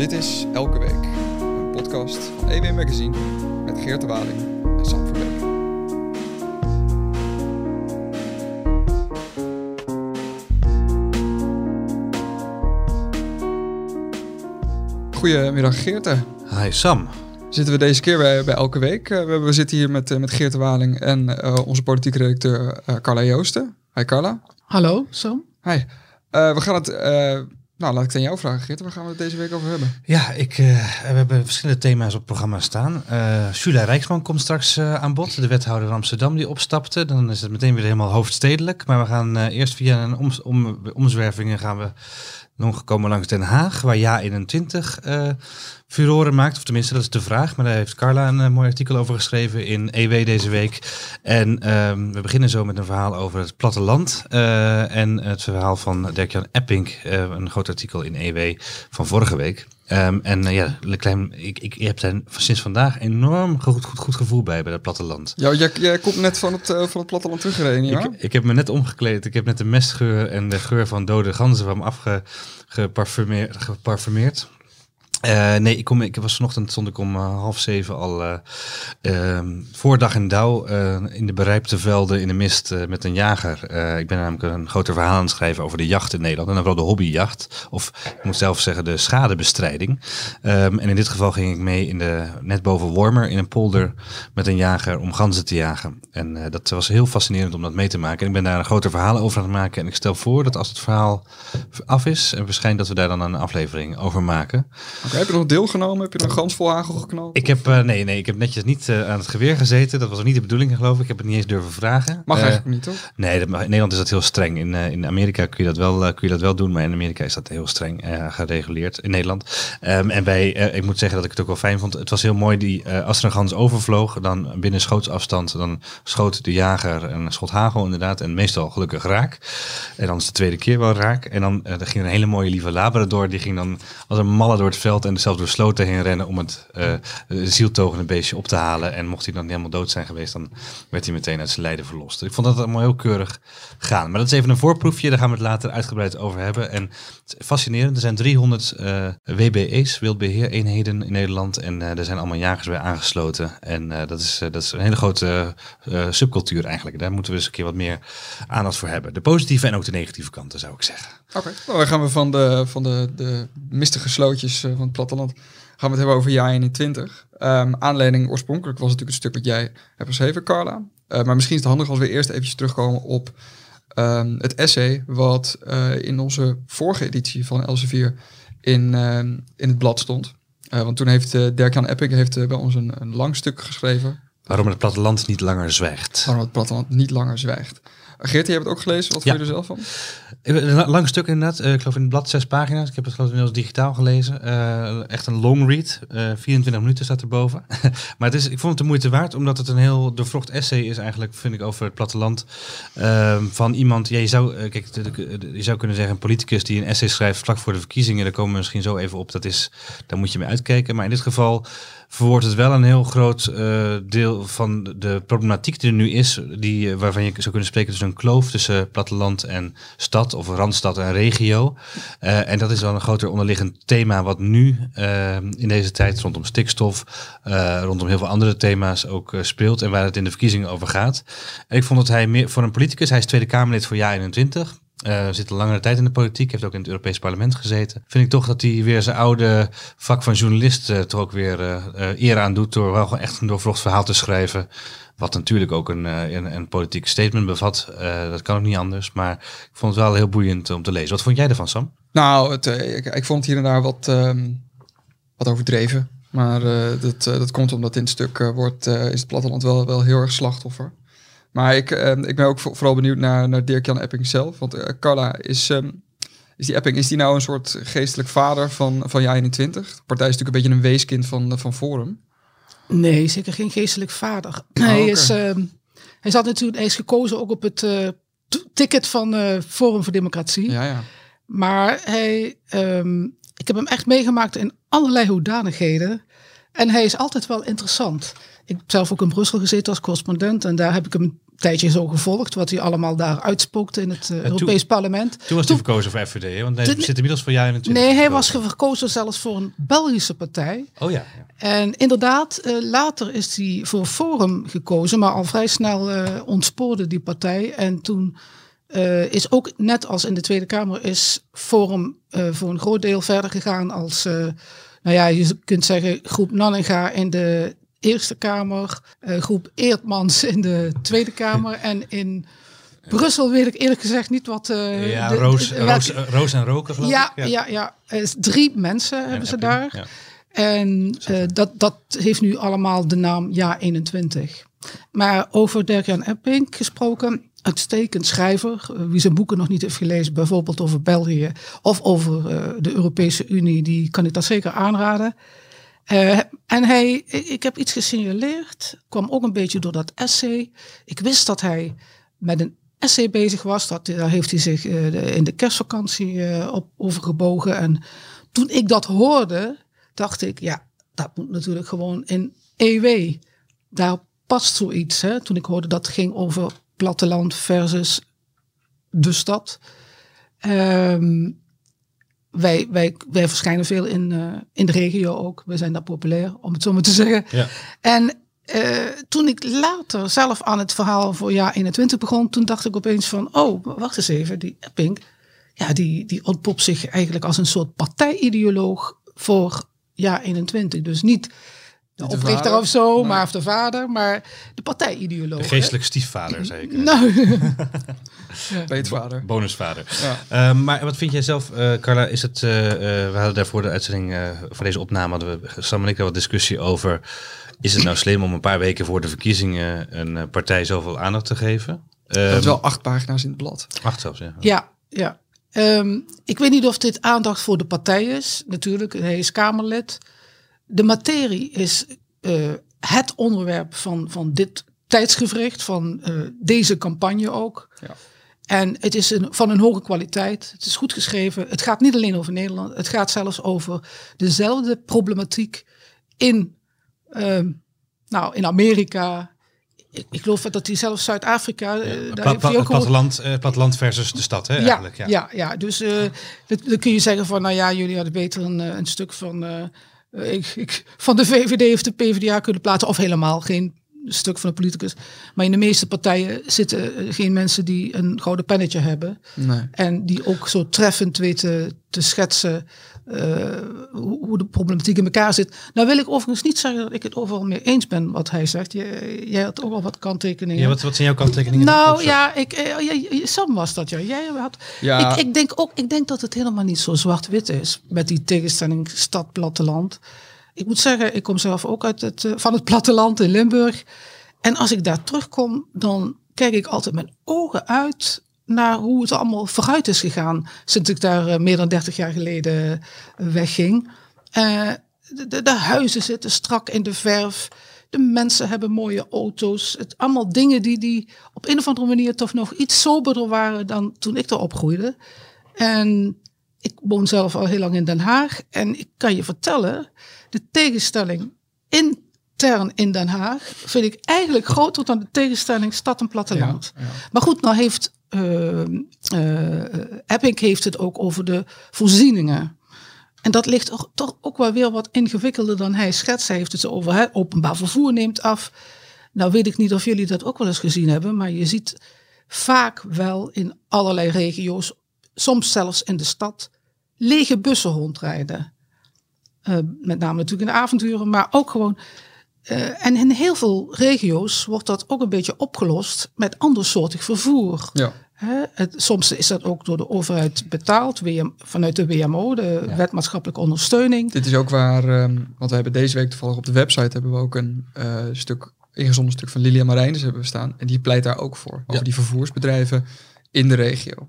Dit is Elke Week, een podcast van EW Magazine met Geert de Waling en Sam Verbeek. Goedemiddag Geerte. Hi Sam. Zitten we deze keer bij, bij Elke Week. Uh, we, we, zitten hier met, uh, met Geert de Waling en uh, onze politieke redacteur Carla Joosten. Hi Carla. Hallo Sam. Hi. we gaan het nou, laat ik het aan jou vragen, Geert. Waar gaan we het deze week over hebben? Ja, ik, uh, we hebben verschillende thema's op het programma staan. Uh, Julia Rijksman komt straks uh, aan bod, de wethouder Amsterdam die opstapte. Dan is het meteen weer helemaal hoofdstedelijk. Maar we gaan eerst via een om, omzwervingen gaan we nog komen langs Den Haag, waar Ja 21 furoren maakt. Of tenminste, dat is de vraag. Maar daar heeft Carla een uh, mooi artikel over geschreven in EW deze week. En um, we beginnen zo met een verhaal over het platteland. Uh, en het verhaal van Dirk-Jan Epping. Uh, een groot artikel in EW van vorige week. Um, en ja, klein, ik, ik, ik heb daar sinds vandaag enorm goed, goed, goed gevoel bij, bij het platteland. Ja, jij, jij komt net van het, van het platteland teruggereden, ja? Ik, ik heb me net omgekleed. Ik heb net de mestgeur en de geur van dode ganzen van me afgeparfumeerd. Uh, nee, ik, kom, ik was vanochtend stond ik om uh, half zeven al uh, voor dag en dauw in de berijpte velden in de mist met een jager. ik ben namelijk een groter verhaal aan het schrijven over de jacht in Nederland en dan vooral de hobbyjacht. Of ik moet zelf zeggen de schadebestrijding. Um, en in dit geval ging ik mee in de, net boven Wormer in een polder met een jager om ganzen te jagen. En dat was heel fascinerend om dat mee te maken. En ik ben daar een groter verhaal over aan het maken. En ik stel voor dat als het verhaal af is en waarschijnlijk dat we daar dan een aflevering over maken. Okay, heb je nog deelgenomen? Heb je een gans vol hagel geknald? Ik heb, uh, nee, nee, ik heb netjes niet uh, aan het geweer gezeten. Dat was ook niet de bedoeling, geloof ik. Ik heb het niet eens durven vragen. Mag uh, eigenlijk niet, toch? Nee, dat, in Nederland is dat heel streng. In, in Amerika kun je, dat wel, kun je dat wel doen, maar in Amerika is dat heel streng gereguleerd. In Nederland. Um, en wij, ik moet zeggen dat ik het ook wel fijn vond. Het was heel mooi, die, als er een gans overvloog, dan binnen schootsafstand, dan schoot de jager een schot hagel inderdaad. En meestal gelukkig raak. En dan is de tweede keer wel raak. En dan er ging een hele mooie lieve labrador, die ging dan als een malle door het veld en zelfs door sloten heen rennen om het uh, zieltogende beestje op te halen. En mocht hij dan helemaal dood zijn geweest, dan werd hij meteen uit zijn lijden verlost. Ik vond dat allemaal heel keurig gaan. Maar dat is even een voorproefje, daar gaan we het later uitgebreid over hebben. En fascinerend, er zijn 300 uh, WBE's, wildbeheereenheden in Nederland. En uh, er zijn allemaal jagers bij aangesloten. En dat, is, dat is een hele grote subcultuur eigenlijk. Daar moeten we eens een keer wat meer aandacht voor hebben. De positieve en ook de negatieve kanten, zou ik zeggen. Oké, nou, dan gaan we van de, van de, de mistige slootjes het platteland gaan we het hebben over jaar 21. Um, aanleiding oorspronkelijk was natuurlijk een stuk wat jij hebt geschreven, Carla. Uh, maar misschien is het handig als we eerst eventjes terugkomen op um, het essay wat uh, in onze vorige editie van Elsevier in, uh, in het blad stond. Uh, want toen heeft Dirk-Jan Epping heeft, bij ons een, een lang stuk geschreven. Waarom het platteland niet langer zwijgt. Waarom het platteland niet langer zwijgt. Geert, je hebt het ook gelezen. Wat ja. vond je er zelf van? Een lang stuk inderdaad. Uh, ik geloof in het blad zes pagina's. Ik heb het geloof ik inmiddels digitaal gelezen. Uh, echt een long read. Uh, 24 minuten staat erboven. maar het is, ik vond het de moeite waard, omdat het een heel doorvrocht essay is eigenlijk, vind ik, over het platteland. Ehm, van iemand, ja, je, zou, eh, kijk, je zou kunnen zeggen, een politicus die een essay schrijft vlak voor de verkiezingen. Daar komen we misschien zo even op. Dat is, daar moet je mee uitkijken. Maar in dit geval verwoordt het wel een heel groot uh, deel van de problematiek die er nu is, die, uh, waarvan je zou kunnen spreken tussen een kloof tussen platteland en stad, of randstad en regio. Uh, en dat is wel een groter onderliggend thema wat nu in deze tijd rondom stikstof, rondom heel veel andere thema's ook speelt en waar het in de verkiezingen over gaat. Ik vond dat hij meer voor een politicus, hij is Tweede Kamerlid voor jaar 21. Uh, zit een langere tijd in de politiek, heeft ook in het Europees Parlement gezeten. Vind ik toch dat hij weer zijn oude vak van journalist uh, toch ook weer uh, eer aan doet door wel echt een doorvrocht verhaal te schrijven. Wat natuurlijk ook een, een, een politiek statement bevat. dat kan ook niet anders. Maar ik vond het wel heel boeiend om te lezen. Wat vond jij ervan, Sam? Nou, het, ik, ik, vond hier en daar wat, um, wat overdreven. Maar dat, dat komt omdat in het stuk wordt, is het platteland wel, wel heel erg slachtoffer. Maar ik, uh, ik ben ook vooral benieuwd naar, naar Dirk-Jan Epping zelf. Want uh, Carla, is, um, is die Epping is die nou een soort geestelijk vader van, van jij 21? De partij is natuurlijk een beetje een weeskind van, van Forum. Nee, zeker geen geestelijk vader. Oh, hij, okay. is, uh, hij, zat natuurlijk, hij is gekozen ook op het uh, ticket van Forum voor Democratie. Ja, ja. Maar hij, um, ik heb hem echt meegemaakt in allerlei hoedanigheden. En hij is altijd wel interessant. Ik heb zelf ook in Brussel gezeten als correspondent en daar heb ik hem tijdje zo gevolgd, wat hij allemaal daar uitspookte in het uh, Europees Parlement. Toen was hij verkozen voor FVD, hè? want hij zit inmiddels voor jaar in Nee, hij was verkozen zelfs voor een Belgische partij. Oh ja. ja. En inderdaad, uh, later is hij voor Forum gekozen, maar al vrij snel uh, ontspoorde die partij. En toen is ook, net als in de Tweede Kamer, is Forum voor een groot deel verder gegaan als, nou ja, je kunt zeggen, groep Nanninga in de Eerste Kamer, uh, groep Eertmans in de Tweede Kamer en in Brussel weet ik eerlijk gezegd niet wat... Uh, ja, de, Roos, de, Roos, Roos, en Roken geloof ja, ik. Ja, ja, ja. drie mensen hebben ze daar. Ja. En uh, dat, dat heeft nu allemaal de naam Ja 21. Maar over Dirk-Jan Epping gesproken, uitstekend schrijver. Wie zijn boeken nog niet heeft gelezen, bijvoorbeeld over België of over de Europese Unie, die kan ik dat zeker aanraden. En hij, ik heb iets gesignaleerd, kwam ook een beetje door dat essay. Ik wist dat hij met een essay bezig was. Dat, daar heeft hij zich uh, in de kerstvakantie uh, op overgebogen. En toen ik dat hoorde, dacht ik, ja, dat moet natuurlijk gewoon in EW. Daar past zoiets. Hè? Toen ik hoorde dat het ging over platteland versus de stad. Um, wij, wij, wij verschijnen veel in, uh, in de regio ook. We zijn daar populair, om het zo maar te zeggen. Ja. En uh, toen ik later zelf aan het verhaal voor jaar 21 begon, toen dacht ik opeens van, oh, wacht eens even, die Epping, ja, die, die ontpopt zich eigenlijk als een soort partijideoloog voor jaar 21. Dus niet de, de oprichter of zo, maar of de vader, maar de partijideoloog. De geestelijke stiefvader, zeker. Nou, Peetvader. bonusvader. Ja. Uh, maar wat vind jij zelf, uh, Carla? Is het, uh, we hadden daarvoor de uitzending voor deze opname, hadden we Sam en ik wat discussie over. Is het nou slim om een paar weken voor de verkiezingen een partij zoveel aandacht te geven? Dat is wel acht pagina's in het blad. Acht zelfs, ja. Ja, ja. Um, ik weet niet of dit aandacht voor de partij is. Natuurlijk, hij is Kamerlid. De materie is het onderwerp van, van dit tijdsgevricht, van deze campagne ook. Ja. En het is een, van een hoge kwaliteit. Het is goed geschreven. Het gaat niet alleen over Nederland. Het gaat zelfs over dezelfde problematiek in, uh, nou, in Amerika. Ik, ik geloof dat hij zelfs Zuid-Afrika. Ja, uh, platteland, uh, platteland versus de stad, hè? Ja, eigenlijk, ja. ja, ja. Dus dan kun je zeggen van, nou ja, jullie hadden beter een, een stuk van, ik, ik, van de VVD of de PvdA kunnen plaatsen, of helemaal geen stuk van de politicus. Maar in de meeste partijen zitten eh, geen mensen die een gouden pennetje hebben. Nee. En die ook zo treffend weten te schetsen uh, hoe, de problematiek in elkaar zit. Nou wil ik overigens niet zeggen dat ik het overal mee eens ben wat hij zegt. Jij, jij had ook al wat kanttekeningen. Ja, wat, wat zijn jouw kanttekeningen? Nou ja, ik, uh, Sam was dat ja. Jij had, ja. Ik, ik, denk ook, ik denk dat het helemaal niet zo zwart-wit is met die tegenstelling stad-platteland. Ik moet zeggen, ik kom zelf ook uit het, uh, van het platteland in Limburg. En als ik daar terugkom, dan kijk ik altijd mijn ogen uit naar hoe het allemaal vooruit is gegaan sinds ik daar uh, meer dan 30 jaar geleden uh, wegging. De, de, de, huizen zitten strak in de verf. De mensen hebben mooie auto's. Het allemaal dingen die, die op een of andere manier toch nog iets soberder waren dan toen ik er opgroeide. En ik woon zelf al heel lang in Den Haag. En ik kan je vertellen, de tegenstelling intern in Den Haag vind ik eigenlijk groter dan de tegenstelling stad en platteland. Ja, Maar goed, nou heeft uh, uh, Epping heeft het ook over de voorzieningen. En dat ligt toch, toch ook wel weer wat ingewikkelder dan hij schetst. Hij heeft het over hè, openbaar vervoer neemt af. Nou weet ik niet of jullie dat ook wel eens gezien hebben, maar je ziet vaak wel in allerlei regio's, soms zelfs in de stad, lege bussen rondrijden. Uh, met name natuurlijk in de avonturen, maar ook gewoon. Uh, en in heel veel regio's wordt dat ook een beetje opgelost met andersoortig vervoer. Ja. Het, soms is dat ook door de overheid betaald, WM, vanuit de WMO, de ja. wet maatschappelijke ondersteuning. Dit is ook waar, um, want we hebben deze week toevallig op de website hebben we ook een uh, stuk, ingezonden stuk van Lilia Marijnis hebben we staan. En die pleit daar ook voor, over die vervoersbedrijven in de regio.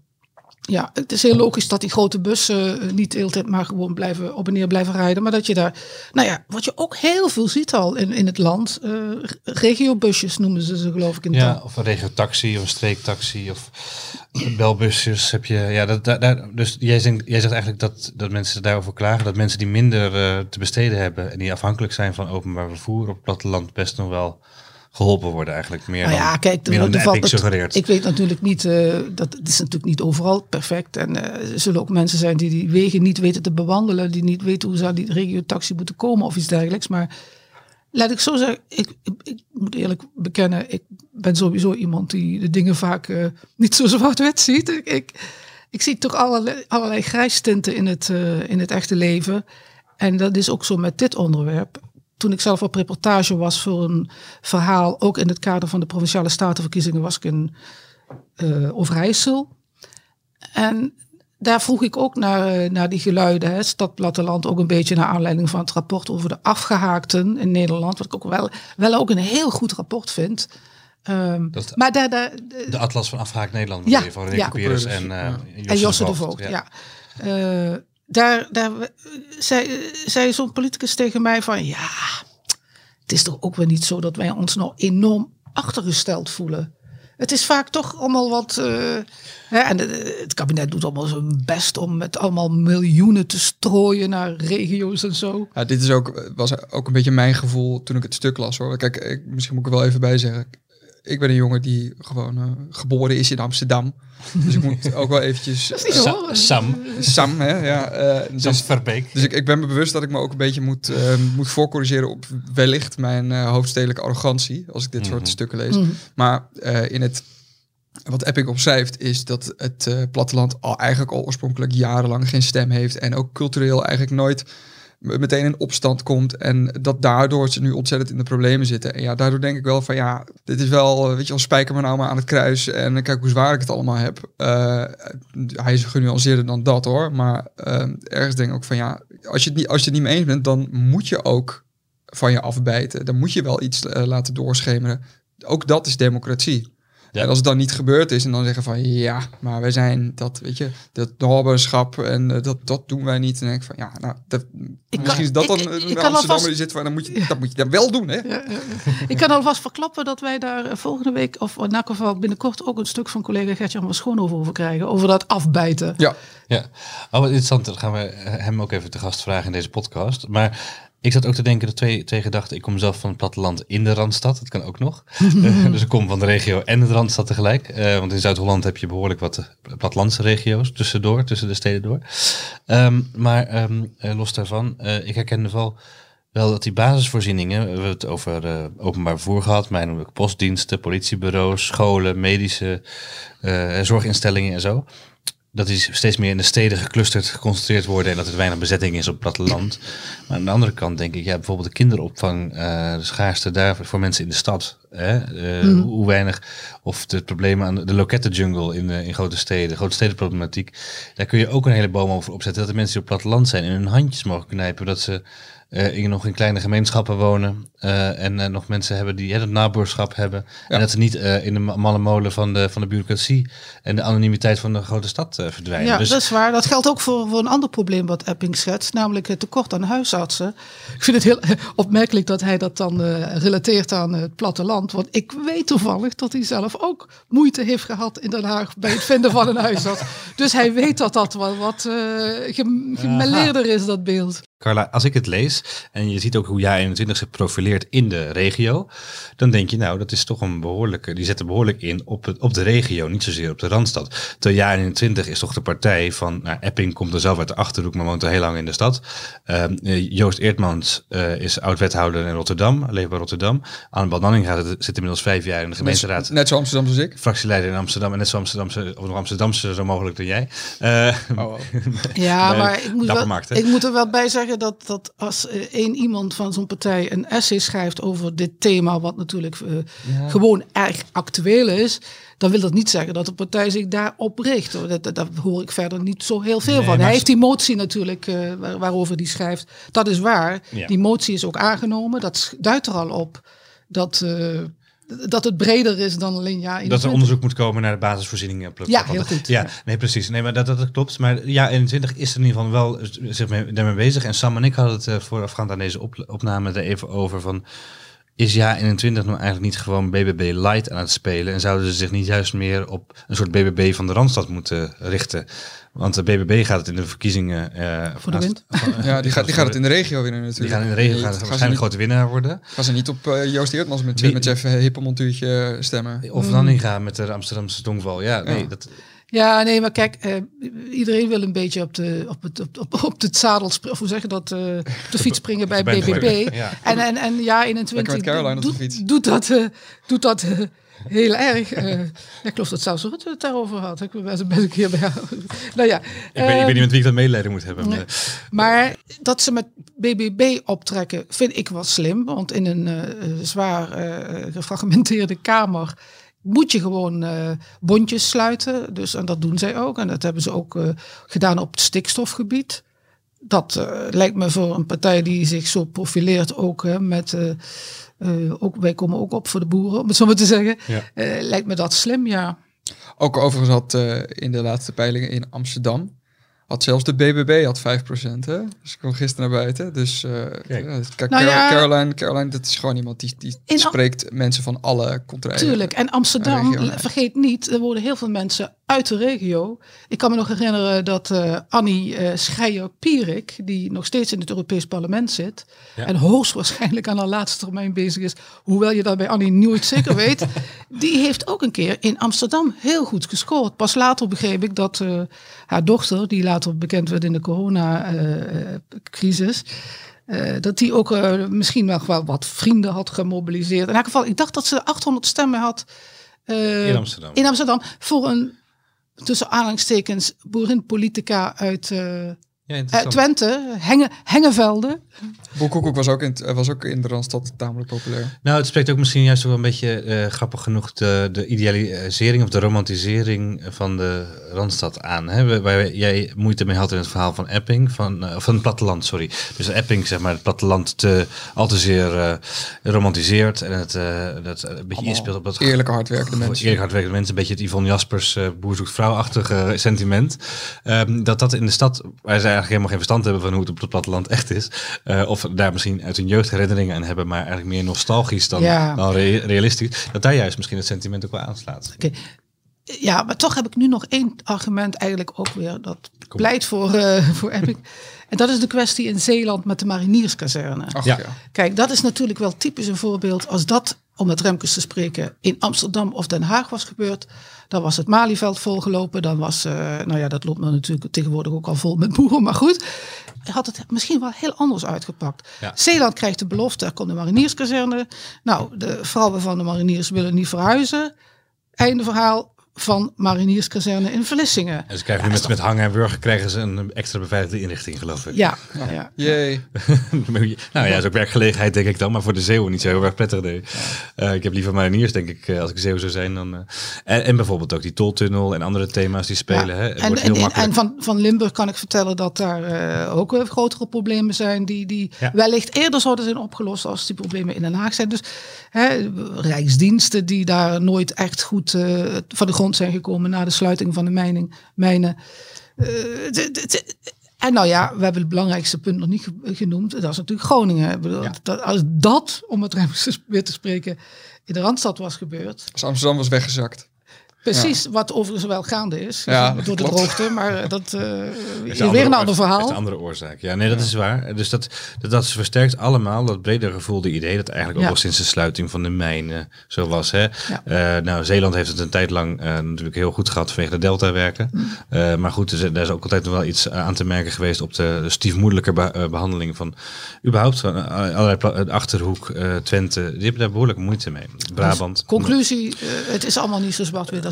Ja, het is heel logisch dat die grote bussen uh, niet de hele tijd maar gewoon blijven op en neer blijven rijden. Maar dat je daar, nou ja, wat je ook heel veel ziet al in, in het land, uh, regiobusjes noemen ze ze geloof ik in Ja, of een regiotaxi of een streektaxi of belbusjes heb je. Ja, dat, dat, dus jij zegt, jij zegt eigenlijk dat, dat mensen daarover klagen, dat mensen die minder uh, te besteden hebben en die afhankelijk zijn van openbaar vervoer op het platteland best nog wel geholpen worden eigenlijk. Meer nou ja, dan, kijk, meer dan de Epic suggereert. Ik weet natuurlijk niet, eh, dat het is natuurlijk niet overal perfect. En eh, er zullen ook mensen zijn die die wegen niet weten te bewandelen, die niet weten hoe ze aan die regio-taxi moeten komen of iets dergelijks. Maar laat ik zo zeggen, ik, ik, ik moet eerlijk bekennen, ik ben sowieso iemand die de dingen vaak eh, niet zo zwart-wit ziet. Ik, ik, ik zie toch allerlei, allerlei grijstinten in het, in het echte leven. En dat is ook zo met dit onderwerp. Toen ik zelf op reportage was voor een verhaal, ook in het kader van de provinciale statenverkiezingen, was ik in eh Overijssel. En daar vroeg ik ook naar, eh, naar die geluiden, hè, stad, platteland, ook een beetje naar aanleiding van het rapport over de afgehaakten in Nederland, wat ik ook wel, wel ook een heel goed rapport vind. Ehm, Dat maar daar, daar, De Atlas van Afgehaakt Nederland Ja, je, van René ja. En, eh ja. en Josse de Voogd, ja. Eh, daar daar zei, zei zo'n politicus tegen mij van, ja, het is toch ook weer niet zo dat wij ons nou enorm achtergesteld voelen. Het is vaak toch allemaal wat. eh, hè, en het kabinet doet allemaal zijn best om met allemaal miljoenen te strooien naar regio's en zo. Ja, dit is ook, was ook een beetje mijn gevoel toen ik het stuk las hoor. Kijk, ik, misschien moet ik er wel even bij zeggen. Ik ben een jongen die gewoon eh, geboren is in Amsterdam. Dus ik moet ook wel eventjes... Dat is niet zo. Sa- Sam, Sam, hè? Ja, eh, Sam dus Verbeek. dus ik, ik ben me bewust dat ik me ook een beetje moet, eh, moet voorcorrigeren op wellicht mijn eh, hoofdstedelijke arrogantie. Als ik dit soort Mhm. stukken lees. Mhm. Maar eh, in het, wat Epic opschrijft is dat het eh, platteland al eigenlijk al oorspronkelijk jarenlang geen stem heeft. En ook cultureel eigenlijk nooit meteen in opstand komt. En dat daardoor ze nu ontzettend in de problemen zitten. En ja, daardoor denk ik wel van ja, dit is wel, eh, weet je wel, spijker me nou maar aan het kruis. En kijk hoe zwaar ik het allemaal heb. Eh, hij is genuanceerder dan dat hoor. Maar eh, ergens denk ik ook van ja, als je, het niet, als je het niet mee eens bent, dan moet je ook van je afbijten. Dan moet je wel iets laten doorschemeren. Ook dat is democratie. Ja. En als het dan niet gebeurd is en dan zeggen van ja, maar wij zijn dat, weet je, dat nobberschap en eh, dat, dat doen wij niet. En dan denk ik van ja, nou, dat, misschien kan- is dat ik- dan ik- een ik Amsterdammer alvast- die zit waar dan moet je, dat moet je dan wel doen, hè? Ja, ja, ja. Ik kan alvast verklappen dat wij daar eh, volgende week, of in elk geval binnenkort, ook een stuk van collega Gertjan van Schoonhoven over krijgen. Over dat afbijten. Ja, Ja, oh, wat interessant. Dan gaan we eh, hem ook even te gast vragen in deze podcast. Maar ik zat ook te denken, de twee, twee gedachten. Ik kom zelf van het platteland in de Randstad. Dat kan ook nog. Eh, dus ik kom van de regio en de Randstad tegelijk. Eh, want in Zuid-Holland heb je behoorlijk wat eh, plattelandse regio's tussendoor, tussen de steden door. Ehm, maar ehm, eh, los daarvan, ik herkende wel, wel dat die basisvoorzieningen, we hebben het over openbaar vervoer gehad, maar ik postdiensten, politiebureaus, scholen, medische zorginstellingen en zo dat die steeds meer in de steden geclusterd, geconcentreerd worden en dat er weinig bezetting is op het platteland. Maar aan de andere kant denk ik, ja, bijvoorbeeld de kinderopvang, eh, de schaarste daar voor mensen in de stad. Hè? eh, Mhm. Hoe weinig, of de problemen aan de, lokettenjungle in, eh, in grote steden, grote stedenproblematiek. Daar kun je ook een hele boom over opzetten. Dat de mensen die op het platteland zijn in hun handjes mogen knijpen. Dat ze eh, in, nog in kleine gemeenschappen wonen. eh, en eh, nog mensen hebben die het nabuurschap hebben. Ja. En dat ze niet eh, in de ma- malle molen van de, van de bureaucratie en de anonimiteit van de grote stad eh, verdwijnen. Ja, dus dat is waar. Dat geldt ook voor, voor een ander probleem wat Epping schetst, namelijk het tekort aan huisartsen. Ik vind het heel opmerkelijk dat hij dat dan eh, relateert aan het platteland. Want ik weet toevallig dat hij zelf ook moeite heeft gehad in Den Haag bij het vinden van een huisarts. Dus hij weet dat dat wel wat eh gem- gemêleerder is, dat beeld. Carla, als ik het lees en je ziet ook hoe jij 21 zich profileert in de regio, dan denk je nou, dat is toch een behoorlijke, die zetten behoorlijk in op, het, op de regio, niet zozeer op de Randstad. Terwijl jaar 21 is toch de partij van, nou, Epping komt er zelf uit de Achterhoek, maar woont al heel lang in de stad. Ehm, eh, Joost Eertmans eh, is oud-wethouder in Rotterdam, leeft bij Rotterdam. Annabel Nanninga zit, zit inmiddels vijf jaar in de gemeenteraad. net zo Amsterdam als ik. Fractieleider in Amsterdam en net zo Amsterdamse, of nog Amsterdamse zo mogelijk dan jij. Eh, Oh, oh. Ja, maar ik moet, wel, ik moet er wel bij zeggen dat, dat als eh, één iemand van zo'n partij een essay schrijft over dit thema, wat natuurlijk eh, gewoon erg actueel is, dan wil dat niet zeggen dat de partij zich daarop richt. hoor. Dat, dat, daar hoor ik verder niet zo heel veel Nee, van. Hij heeft die motie natuurlijk eh, waar- waarover hij schrijft. Dat is waar. Ja. Die motie is ook aangenomen. Dat duidt er al op dat, eh, dat het breder is dan alleen ja. in Dat er de- onderzoek moet komen naar de basisvoorzieningen. Ja, heel goed. Ja, nee, precies. Nee, maar dat, dat klopt. Maar ja, 21 is er in ieder geval wel zich mee, daarmee bezig. En Sam en ik hadden het eh, voorafgaand aan deze op, opname er even over van... is Ja 21 nou eigenlijk niet gewoon BBB light aan het spelen? En zouden ze zich niet juist meer op een soort BBB van de Randstad moeten richten? Want de BBB gaat het in de verkiezingen... Uh, voor de wind? ja, die gaat, die gaat het in de Regio winnen natuurlijk. Die gaan in de regio gaan, gaan waarschijnlijk grote winnaar worden. Gaan ze niet op uh, Joost Eertmans met, Wie, met Jeff Hippemontuurtje stemmen? Of dan niet gaan met de Amsterdamse Tongval. Ja, nee, dat... Ja, nee, maar kijk, uh, iedereen wil een beetje op, de, op, het, op, op, op het zadel springen, of hoe zeg je dat, uh, op de fiets springen bij BBB. Ja. En, en, en ja, 21 doet, doet dat, uh, doet dat heel erg. ik geloof dat zelfs Rutte het daarover had. Ik ben best een keer bij Nou ja. Ik weet, ik weet niet met wie ik dat medelijden moet hebben. Maar. maar dat ze met BBB optrekken, vind ik wel slim. Want in een zwaar gefragmenteerde kamer moet je gewoon uh, bondjes sluiten. Dus, en dat doen zij ook. En dat hebben ze ook uh, gedaan op het stikstofgebied. Dat uh, lijkt me voor een partij die zich zo profileert ook met... ook, wij komen ook op voor de boeren, om het zo maar te zeggen. Ja. lijkt me dat slim, ja. Ook overigens had in de laatste peilingen in Amsterdam had zelfs de BBB had 5%. Hè? Dus ik kwam gisteren naar buiten. Dus uh, kijk, nou ja, Caroline, Caroline, dat is gewoon iemand die, die spreekt mensen van alle contraien. Tuurlijk. En Amsterdam, vergeet niet, er worden heel veel mensen uit de regio. Ik kan me nog herinneren dat uh, Annie uh, Schreier-Pierik, die nog steeds in het Europees Parlement zit, en hoogstwaarschijnlijk aan haar laatste termijn bezig is, hoewel je dat bij Annie nooit zeker weet, die heeft ook een keer in Amsterdam heel goed gescoord. Pas later begreep ik dat uh, haar dochter, die later bekend werd in de coronacrisis, uh, dat die ook misschien nog wel wat vrienden had gemobiliseerd. In elk geval, ik dacht dat ze 800 stemmen had. in Amsterdam. In Amsterdam voor een tussen aanhalingstekens boerenpolitica uit uh, ja, Twente, Henge, Hengevelde. Boekhoek was ook, in, was ook in de Randstad tamelijk populair. Nou, het spreekt ook misschien juist wel een beetje uh, grappig genoeg de, de idealisering of de romantisering van de Randstad aan. Hè? Waar jij moeite mee had in het verhaal van Epping, van, uh, van het platteland, sorry. Dus Epping, zeg maar, het platteland te, al te zeer uh, romantiseert en het dat een beetje inspeelt op dat... Eerlijke hardwerkende mensen. Eerlijke hardwerkende mensen, een beetje het Yvonne Jaspers boer zoekt vrouw-achtige sentiment. Um, dat dat in de stad, waar zij eigenlijk helemaal geen verstand hebben van hoe het op het platteland echt is. Uh, of daar misschien uit hun jeugd herinneringen aan hebben, maar eigenlijk meer nostalgisch dan, dan realistisch. Dat daar juist misschien het sentiment ook wel aanslaat. Okay. Ja, maar toch heb ik nu nog één argument eigenlijk ook weer dat pleit voor, uh, voor Epic. En dat is de kwestie in Zeeland met de marinierskazerne. ja. Kijk, dat is natuurlijk wel typisch een voorbeeld. Als dat, om met Remkes te spreken, in Amsterdam of Den Haag was gebeurd, dan was het Malieveld volgelopen. Dan was, uh, nou ja, dat loopt natuurlijk tegenwoordig ook al vol met boeren. Maar goed, had het misschien wel heel anders uitgepakt. Zeeland krijgt de belofte, er komt de marinierskazerne. Nou, de vrouwen van de mariniers willen niet verhuizen. Einde verhaal, van Marinierskazerne in Vlissingen. En ze krijgen nu met, met hangen en wurgen krijgen ze een extra beveiligde inrichting, geloof ik. Ja. ja, Jee. nou ja, is ook werkgelegenheid, denk ik dan, maar voor de zeeuwen niet zo heel erg prettig. Nee. Uh, ik heb liever mariniers, denk ik, eh, als ik zeeuw zou zijn. Dan, uh, en, en, bijvoorbeeld ook die toltunnel en andere thema's die spelen. Hè. En, en, en, van, van Limburg kan ik vertellen dat daar uh, ook grotere problemen zijn die, die wellicht eerder zouden zijn opgelost als die problemen in Den Haag zijn. Dus hè, rijksdiensten die daar nooit echt goed van de grond zijn gekomen na de sluiting van de mijning, mijnen. Uh, en nou ja, we hebben het belangrijkste punt nog niet genoemd. Dat is natuurlijk Groningen. dat, als dat, om het weer te spreken, in de Randstad was gebeurd. Als Amsterdam was weggezakt. Precies, wat overigens wel gaande is. Ja, door de droogte, maar dat uh, is weer een ander verhaal. Dat is een andere oorzaak. Ja, nee, dat is waar. Dus dat, dat, dat versterkt allemaal dat breder gevoelde idee dat eigenlijk ook al sinds de sluiting van de mijnen zo was. Hè? Uh, nou, Zeeland heeft het een tijd lang uh, natuurlijk heel goed gehad vanwege de deltawerken. Mm. maar goed, er, daar is ook altijd nog wel iets aan te merken geweest op de stiefmoedelijke behandeling van überhaupt van allerlei Achterhoek, Twente. Die hebben daar behoorlijk moeite mee. Brabant. Dus conclusie, het is allemaal niet zo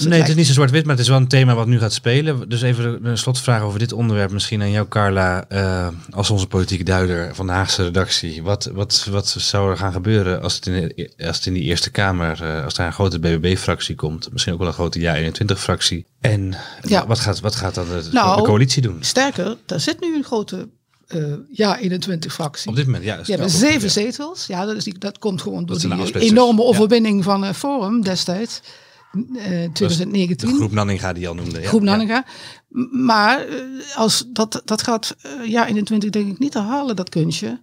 nee, het is niet zo zwart-wit, maar het is wel een thema wat nu gaat spelen. Dus even een slotvraag over dit onderwerp. Misschien aan jou, Carla, uh, als onze politieke duider van de Haagse redactie. Wat, wat, wat zou er gaan gebeuren als het in, als het in die Eerste Kamer, uh, als daar een grote BBB-fractie komt? Misschien ook wel een grote Ja-21-fractie. En ja. wat, gaat, wat gaat dan de, nou, coalitie doen? Sterker, daar zit nu een grote uh, ja 21 fractie. Op dit moment, ja. Je hebt zeven zetels. Ja, dat, is die, dat komt gewoon door die enorme overwinning van uh, Forum destijds. 2019. Eh, de groep Nanninga die al noemde. Ja. Groep Nanninga. Maar eh, als dat, dat gaat uh, ja, 21 denk ik niet te halen, dat kunstje.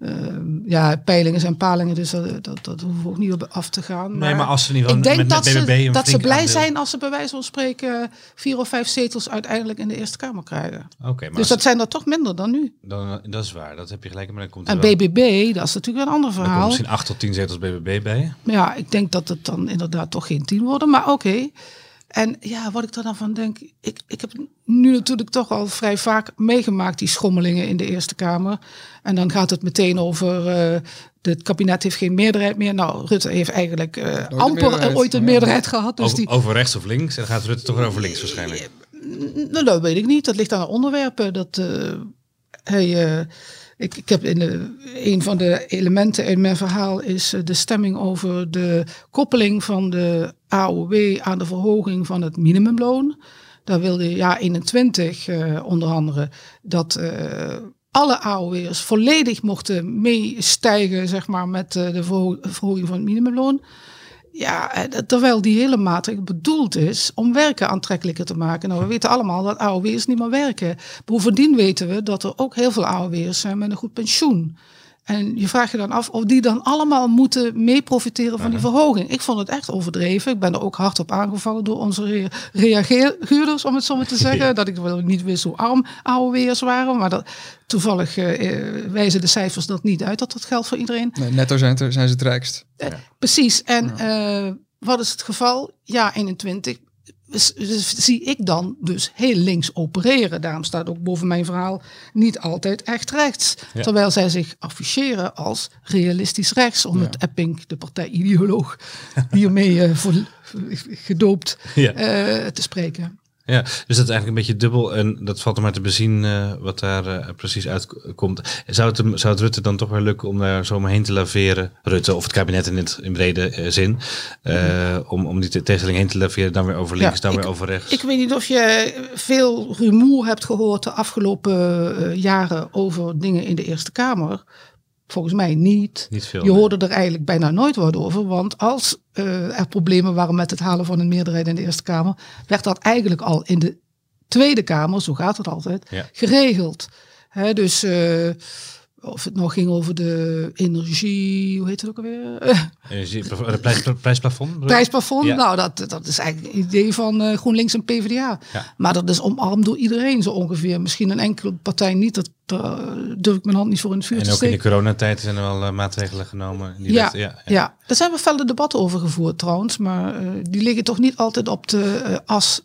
Ehm, ja, peilingen zijn palingen, dus dat, dat, dat hoeven we ook niet op af te gaan. nee, maar als ze niet ik denk met, dat, BBB ze, dat ze blij aandeel- zijn als ze bij wijze van spreken vier of vijf zetels uiteindelijk in de Eerste Kamer krijgen. Oké, maar Dus dat zijn er toch minder dan nu. dan, dat is waar. Dat heb je gelijk. Maar dan komt er En wel- BBB, dat is natuurlijk een ander komt verhaal. misschien 8 tot 10 zetels BBB bij. Maar ja, ik denk dat het dan inderdaad toch geen tien worden, maar oké. En ja, wat ik er dan van denk, ik, ik heb nu natuurlijk toch al vrij vaak meegemaakt die schommelingen in de Eerste Kamer. En dan gaat het meteen over, eh, het kabinet heeft geen meerderheid meer. Nou, Rutte heeft eigenlijk eh, amper ooit een ja. meerderheid gehad. Dus over, die, over rechts of links. En dan gaat Rutte toch over links waarschijnlijk. nou, dat weet ik niet. Dat ligt aan de onderwerpen. Dat, eh, hij, eh, ik, heb in een van de elementen in mijn verhaal is eh, de stemming over de koppeling van de AOW aan de verhoging van het minimumloon. Daar wilde ja 21 eh, onder andere dat eh, alle AOW'ers volledig mochten meestijgen zeg maar, met eh, de verho- verhoging van het minimumloon. Ja, eh, terwijl die hele maatregel bedoeld is om werken aantrekkelijker te maken. Nou, we weten allemaal dat AOW'ers niet meer werken. Bovendien weten we dat er ook heel veel AOW'ers zijn met een goed pensioen. En je vraagt je dan af of die dan allemaal moeten mee profiteren van die verhoging. Ik vond het echt overdreven. Ik ben er ook hard op aangevallen door onze rea- reageerders, om het zo maar te zeggen. Dat ik wel niet wist hoe arm AOW'ers waren. Maar dat, toevallig eh, eh, wijzen de cijfers dat niet uit, dat dat geldt voor iedereen. Nee, netto zijn, zijn ze het rijkst. Eh, Precies. En wat is het geval? Ja, 21 s- s- zie ik dan dus heel links opereren. Daarom staat ook boven mijn verhaal niet altijd echt rechts. Ja. Terwijl zij zich afficheren als realistisch rechts. Om Ja. het Epping, de partijideoloog, hiermee eh, voor, gedoopt Ja. eh, te spreken. Ja, dus dat is eigenlijk een beetje dubbel. En dat valt er maar te bezien eh, wat daar eh, precies uitkomt. Zou het, hem- zou het Rutte dan toch wel lukken om daar zomaar heen te laveren? Rutte of het kabinet in, het, in brede eh, zin. om, om die te- tegenstelling heen te laveren. Dan weer over links, Ja, dan ik- weer over rechts. Ik weet niet of je veel rumoer hebt gehoord de afgelopen jaren over dingen in de Eerste Kamer. Volgens mij niet. Niet veel. Je nee. hoorde er eigenlijk bijna nooit wat over. Want als eh, er problemen waren met het halen van een meerderheid in de Eerste Kamer, werd dat eigenlijk al in de Tweede Kamer, zo gaat het altijd, Ja. geregeld. Dus eh, of het nog ging over de energie, hoe heet het ook alweer? Energie- prijs, prijsplafond? Prijsplafond, Ja. nou dat, dat is eigenlijk een idee van eh, GroenLinks en PvdA. Ja. Maar dat is omarmd door iedereen zo ongeveer. Misschien een enkele partij niet, dat daar durf ik mijn hand niet voor in het vuur En te ook in de steken. coronatijd zijn er wel eh, maatregelen genomen. Die Ja, dat- ja, ja, ja, daar zijn we felle debatten over gevoerd trouwens. Maar die liggen toch niet altijd op de as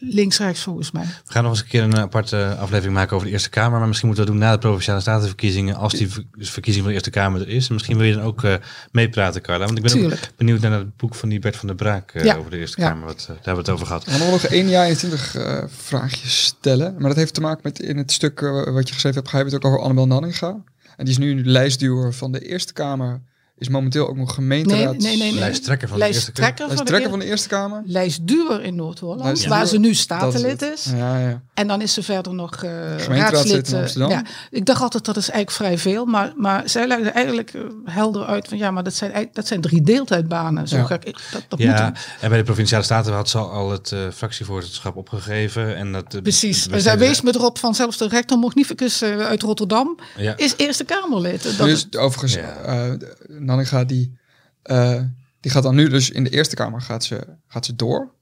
links-rechts volgens mij. We gaan nog eens een keer een aparte aflevering maken over de Eerste Kamer. Maar misschien moeten we dat doen na de Provinciale Statenverkiezingen. Als die ver- verkiezing van de Eerste Kamer er is. En misschien wil je dan ook eh, meepraten, Carla. Want ik ben Tuurlijk. ook benieuwd naar het boek van die Bert van der Braak eh, Ja. over de Eerste Ja. Kamer. Wat, eh, daar hebben we het over gehad. We gaan nog één jaar 21 eh vraagjes stellen. Maar dat heeft te maken met in het stuk wat je geschreven hebt, ga je het ook over Annabel Nanninga. En die is nu de lijstduwer van de Eerste Kamer. Is momenteel ook nog gemeenteraad. nee, nee. nee. Lijsttrekker van de Eerste Kamer. Lijsttrekker van, Lijsttrekker de, van de Eerste Kamer. lijstduwer in Noord-Holland, waar ze nu statenlid is. Ja, ja. En dan is ze verder nog eh raadslid. in eh, Amsterdam. ja, ik dacht altijd dat is eigenlijk vrij veel. Maar, maar zij legde eigenlijk eh, helder uit van ja, maar dat zijn, eigenlijk- dat zijn drie deeltijdbanen. Zo Ja. ga ik, dat, dat moet Ja, en bij de Provinciale Staten had ze al het fractievoorzitterschap opgegeven. En dat, eh, Precies. we Zij wees me erop van zelfs de rector magnificus uit Rotterdam Ja. is Eerste Kamerlid. Dat dus overigens, Ja. de- Nanninga die, eh, die gaat dan nu dus in de Eerste Kamer gaat ze, gaat ze door.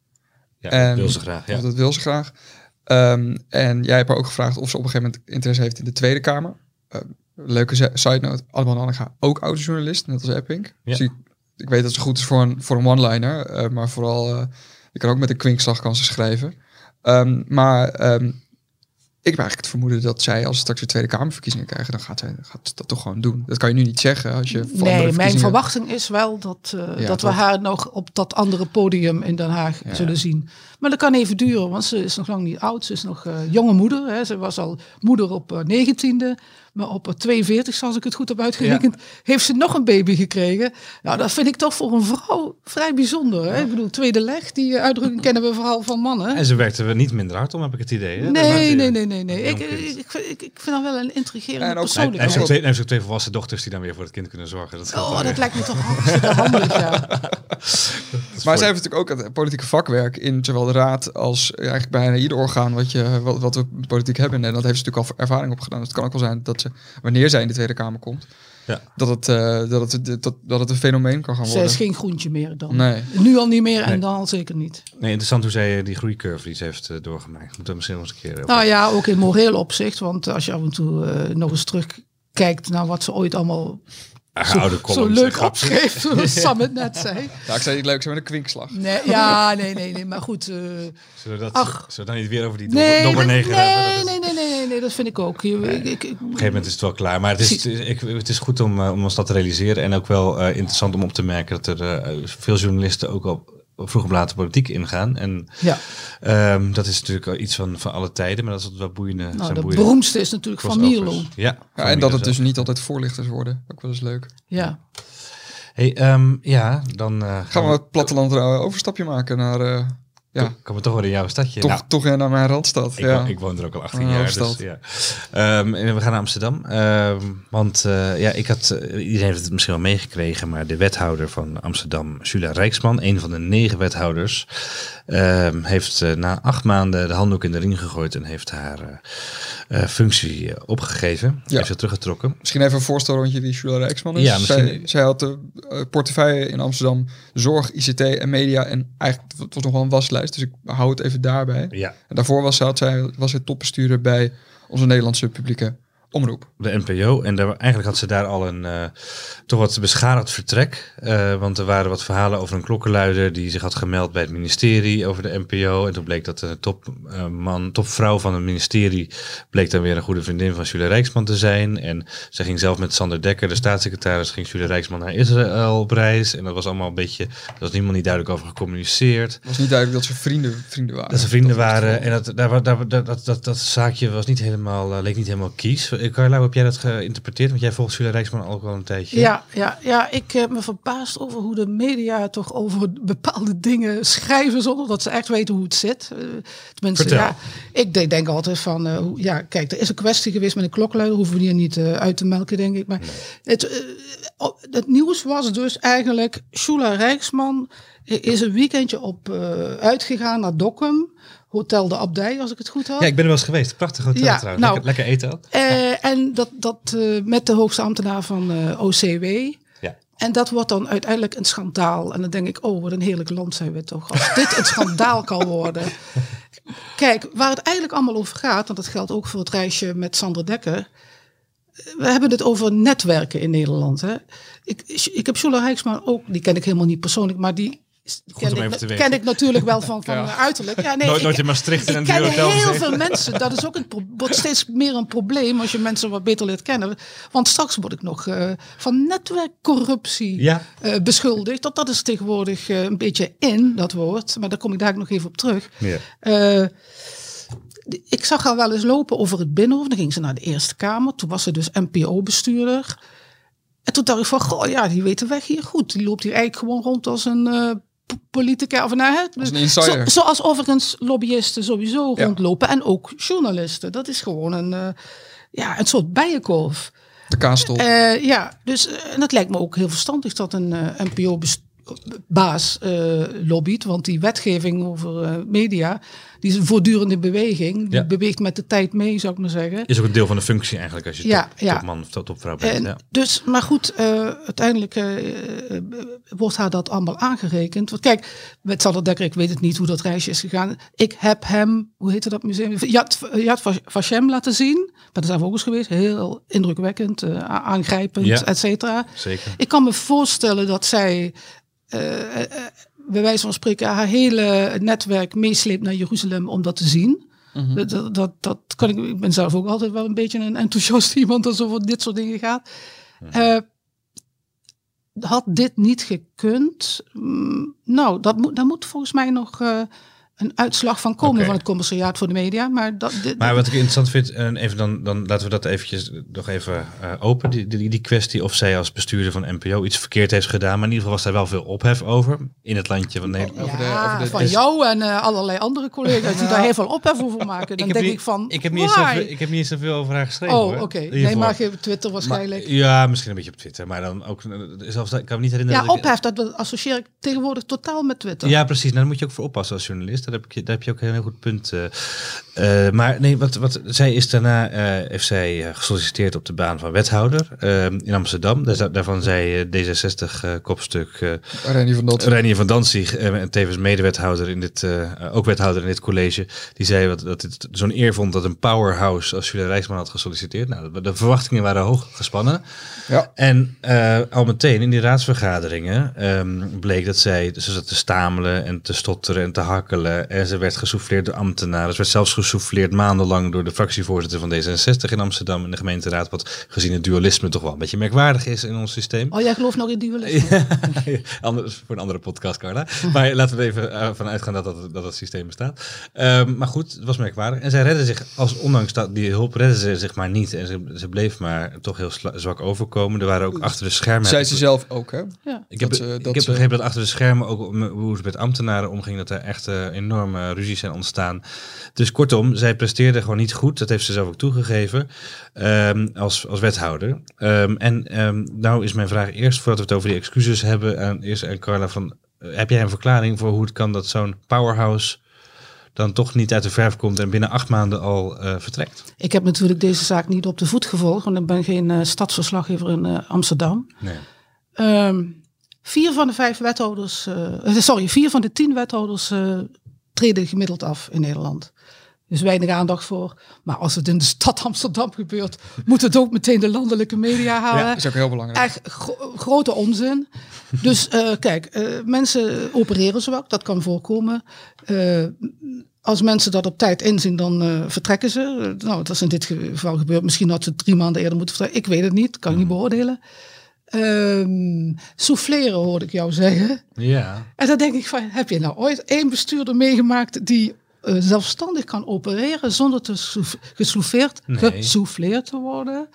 Ja, En- dat wil ze graag. Ja. Dat wil ze graag. En jij hebt haar ook gevraagd of ze op een gegeven moment interesse heeft in de Tweede Kamer. Eh, leuke side note, Annabel Nanninga, ook autojournalist, net als Epping. Ja. Dus ik, ik weet dat ze goed is voor een, voor een one-liner, eh, maar vooral, eh je kan ook met een kwinkslag kan ze schrijven. Ehm, maar ehm, ik heb eigenlijk het vermoeden dat zij, als ze straks de Tweede Kamerverkiezingen krijgen, dan gaat zij gaat dat toch gewoon doen. Dat kan je nu niet zeggen als je Nee, mijn verwachting is wel dat, eh, Ja, dat we haar nog op dat andere podium in Den Haag Ja. zullen zien. Maar dat kan even duren, want ze is nog lang niet oud. Ze is nog eh, jonge moeder. Hè. Ze was al moeder op eh, 19e, maar op eh, 42, als ik het goed heb uitgerekend, heeft ze nog een baby gekregen. Nou, dat vind ik toch voor een vrouw vrij bijzonder. Hè. Ik bedoel, tweede leg, die eh, uitdrukking kennen we vooral van mannen. En ze werkte er niet minder hard om, heb ik het idee. Hè? Nee, nee, nee, nee. nee. Ik, ik, ik, vind- ik, ik vind dat wel een intrigerende En persoonlijkheid. hij, heeft ook twee, heeft ook twee volwassen dochters die dan weer voor het kind kunnen zorgen. Dat Oh, dat weer. lijkt me toch hartstikke handig, ja. Maar zij heeft natuurlijk ook het politieke vakwerk in de raad als eigenlijk bijna ieder orgaan wat, je, wat, wat we politiek hebben. En dat heeft ze natuurlijk al ervaring opgedaan. Dus het kan ook wel zijn dat ze, wanneer zij in de Tweede Kamer komt, Ja. Dat, het, uh, dat, het, dat, dat het een fenomeen kan gaan worden. Zij is geen groentje meer dan. Nee. Nu al niet meer en dan al zeker niet. Nee, interessant hoe zij die groeicurve die ze heeft uh, doorgemaakt. Moeten we misschien nog eens een keer over. Nou ja, ook in moreel opzicht. Want als je af en toe uh, nog eens terugkijkt naar wat ze ooit allemaal zo, zo leuk opschreef, zoals Sam het net zei. Ja, ik zei niet leuk, zo met een kwinkslag. Nee, ja, nee, nee, nee, maar goed. Uh, zullen, we dat, ach, zullen we dan niet weer over die nee, dobber negen nee, hebben? Nee, nee, nee, nee, nee, dat vind ik ook. Ik, ik, ik, op een gegeven moment is het wel klaar. Maar het is, ik, het is goed om, uh, om ons dat te realiseren. En ook wel uh, interessant om op te merken dat er veel journalisten ook al vroeg of later politiek ingaan. En ja. Um, dat is natuurlijk iets van, van alle tijden, maar dat is wel boeiende. Nou, de boeiende beroemdste is natuurlijk Van Mierlo. Ja, ja en dat het dus niet altijd voorlichters worden. Ook wel eens leuk. Ja. Hey, um, ja, dan uh, gaan, gaan we het platteland overstapje maken naar uh, ja. Kom, komen toch weer in jouw stadje. Toch, nou, toch naar mijn randstad. Ik, ja. woon, ik woon er ook al 18 jaar. Dus, ja. Um, en we gaan naar Amsterdam. Um, want uh, ja, ik had, uh, iedereen heeft het misschien wel meegekregen, maar de wethouder van Amsterdam, Julia Rijksman, een van de negen wethouders, um, heeft uh, na acht maanden de handdoek in de ring gegooid en heeft haar functie opgegeven. Ja. Heeft ze teruggetrokken. Misschien even een voorstelrondje wie Julia Rijksman is. Ja, misschien... zij, zij had de portefeuille in Amsterdam zorg, ICT en media en eigenlijk het was nog wel een waslijst dus ik hou het even daarbij. Ja. En daarvoor was, had zij, was hij topbestuurder bij onze Nederlandse publieke omroep. De NPO. En daar, eigenlijk had ze daar al een uh, toch wat beschadigd vertrek. Uh, want er waren wat verhalen over een klokkenluider die zich had gemeld bij het ministerie over de NPO. En toen bleek dat de topman, uh, topvrouw van het ministerie, bleek dan weer een goede vriendin van Julia Rijksman te zijn. En ze ging zelf met Sander Dekker, de staatssecretaris, ging Julia Rijksman naar Israël op reis. En dat was allemaal een beetje, er was niemand niet duidelijk over gecommuniceerd. Het was niet duidelijk dat ze vrienden, vrienden waren. Dat ze vrienden waren. En dat, daar, daar, dat, dat, dat, dat zaakje was niet helemaal, leek niet helemaal kies Carla, hoe heb jij dat geïnterpreteerd? Want jij volgt Julia Rijksman al wel een tijdje. Ja, ja, ja, ik heb me verbaasd over hoe de media toch over bepaalde dingen schrijven zonder dat ze echt weten hoe het zit. Uh, tenminste, Vertel. ja, ik denk, denk altijd van, uh, hoe, ja, kijk, er is een kwestie geweest met een klokluider, hoeven we hier niet uh, uit te melken, denk ik. Maar nee. het, het nieuws was dus eigenlijk, Julia Rijksman is een weekendje op uitgegaan naar Dokkum. Hotel de Abdij, als ik het goed had. Ja, ik ben er wel eens geweest. Prachtig hotel ja, trouwens. Nou, lekker, lekker, eten ook. Uh, en dat, dat uh, met de hoogste ambtenaar van uh, OCW. Ja. En dat wordt dan uiteindelijk een schandaal. En dan denk ik, oh, wat een heerlijk land zijn we toch. Als dit een schandaal kan worden. Kijk, waar het eigenlijk allemaal over gaat, want dat geldt ook voor het reisje met Sander Dekker. We hebben het over netwerken in Nederland. Hè. Ik, ik heb Sjoela Rijksman ook, die ken ik helemaal niet persoonlijk, maar die ken ik, ken ik natuurlijk wel van, van ja. uiterlijk. Ja, nee, nooit, nooit in Maastricht in een ken heel veel mensen. Dat is ook een, wordt steeds meer een probleem als je mensen wat beter leert kennen. Want straks word ik nog uh, van netwerkcorruptie ja. uh, beschuldigd. Dat, dat is tegenwoordig uh, een beetje in, dat woord. Maar daar kom ik daar nog even op terug. Ja. ik zag haar wel eens lopen over het Binnenhof. Dan ging ze naar de Eerste Kamer. Toen was ze dus NPO-bestuurder. En toen dacht ik van, goh, ja, die weet de weg hier goed. Die loopt hier eigenlijk gewoon rond als een politica of nou, hè, zo, zoals overigens lobbyisten sowieso ja. rondlopen en ook journalisten. Dat is gewoon een, uh, ja, een soort bijenkorf. De kaastol. Uh, ja, dus uh, en het lijkt me ook heel verstandig dat een NPO baas lobbyt, want die wetgeving over media, die is een voortdurende beweging. Die ja. beweegt met de tijd mee, zou ik maar zeggen. Is ook een deel van de functie eigenlijk als je ja, top, ja. topman of topvrouw bent. En, ja. Dus, maar goed, uh, uiteindelijk wordt haar dat allemaal aangerekend. Want kijk, met Sander Dekker, ik weet het niet hoe dat reisje is gegaan. Ik heb hem, hoe heette dat museum? Yad, Yad Vashem laten zien. Ik ben er zelf ook eens geweest. Heel indrukwekkend, aangrijpend, et cetera. Zeker. Ik kan me voorstellen dat zij bij wijze van spreken haar hele netwerk meesleept naar Jeruzalem om dat te zien. Mhm. Mm -hmm. dat, dat, dat kan ik, ik ben zelf ook altijd wel een beetje een enthousiast iemand als het over dit soort dingen gaat. Mm -hmm. uh, had dit niet gekund? Mm, nou, dat moet, daar moet volgens mij nog uh, een uitslag van komen van het commissariaat voor de media. Maar, dat, dit, Maar wat ik interessant vind, en even dan, dan laten we dat eventjes nog even uh, open, die, die, die kwestie of zij als bestuurder van NPO iets verkeerd heeft gedaan. Maar in ieder geval was daar wel veel ophef over in het landje van Nederland. ja, over de- over de- van dus- jou en uh, allerlei andere collega's die daar heel veel ophef over maken. Dan denk niet- ik van, ik heb, niet zoveel, ik heb niet zoveel over haar geschreven. Oh, oké. Nee, Hiervoor. maar je Twitter waarschijnlijk. Maar- ja, misschien een beetje op Twitter, maar dan ook, zelfs, ik kan me niet herinneren. ja, dat ik- ophef, dat associeer ik tegenwoordig totaal met Twitter. Ja, precies. Nou, daar moet je ook voor oppassen als journalist. Daar heb je, daar heb je ook een heel goed punt. Uh, maar nee, wat, wat, zij is daarna, uh, heeft zij gesolliciteerd op de baan van wethouder in Amsterdam. Daar, daarvan zei D66-kopstuk Renier van Danzig, Reinier van Danzig en tevens medewethouder in dit, ook wethouder in dit college. Die zei wat, dat het zo'n eer vond dat een powerhouse als Julia Rijksman had gesolliciteerd. Nou, de verwachtingen waren hoog gespannen. Ja. En al meteen in die raadsvergaderingen um, bleek dat zij, ze zat te stamelen en te stotteren en te hakkelen. En ze werd gesouffleerd door ambtenaren. Ze werd zelfs gesouffleerd maandenlang door de fractievoorzitter van D66 in Amsterdam in de gemeenteraad. Wat gezien het dualisme toch wel een beetje merkwaardig is in ons systeem. Oh, jij gelooft nog in dualisme? ja, anders voor een andere podcast, Carla. Maar laten we even uh, vanuit gaan dat, dat, dat het systeem bestaat. Um, maar goed, het was merkwaardig. En zij redde zich, als ondanks dat, die hulp redde ze zich maar niet. En ze, ze bleef maar toch heel zwak overkomen. Er waren ook achter de schermen... Zij ze zelf ook, hè? Ja. Ik heb, dat, ik heb begrepen dat achter de schermen ook hoe ze met ambtenaren omging, dat er echt uh, enorme ruzies zijn ontstaan. Dus kortom, zij presteerde gewoon niet goed. Dat heeft ze zelf ook toegegeven um, als, als wethouder. Um, en um, nou is mijn vraag eerst, voordat we het over die excuses hebben, aan, eerst aan Carla van, uh, heb jij een verklaring voor hoe het kan dat zo'n powerhouse dan toch niet uit de verf komt en binnen acht maanden al uh, vertrekt. Ik heb natuurlijk deze zaak niet op de voet gevolgd, want ik ben geen uh, stadsverslaggever in uh, Amsterdam. Nee. Um, Vier van de vijf wethouders, sorry, vier van de tien wethouders treden gemiddeld af in Nederland. Dus weinig aandacht voor. Maar als het in de stad Amsterdam gebeurt, moet het ook meteen de landelijke media halen. Ja, dat is ook heel belangrijk. Echt gro grote onzin. dus uh, kijk, mensen opereren zwak, dat kan voorkomen. als mensen dat op tijd inzien, dan vertrekken ze. nou, dat is in dit geval gebeurd. Misschien had ze drie maanden eerder moeten vertrekken. Ik weet het niet, kan ik niet mm. beoordelen. Um, souffleren hoorde ik jou zeggen. Ja. En dan denk ik van, heb je nou ooit één bestuurder meegemaakt die uh, zelfstandig kan opereren zonder te gesouffleerd, nee. gesouffleerd te worden?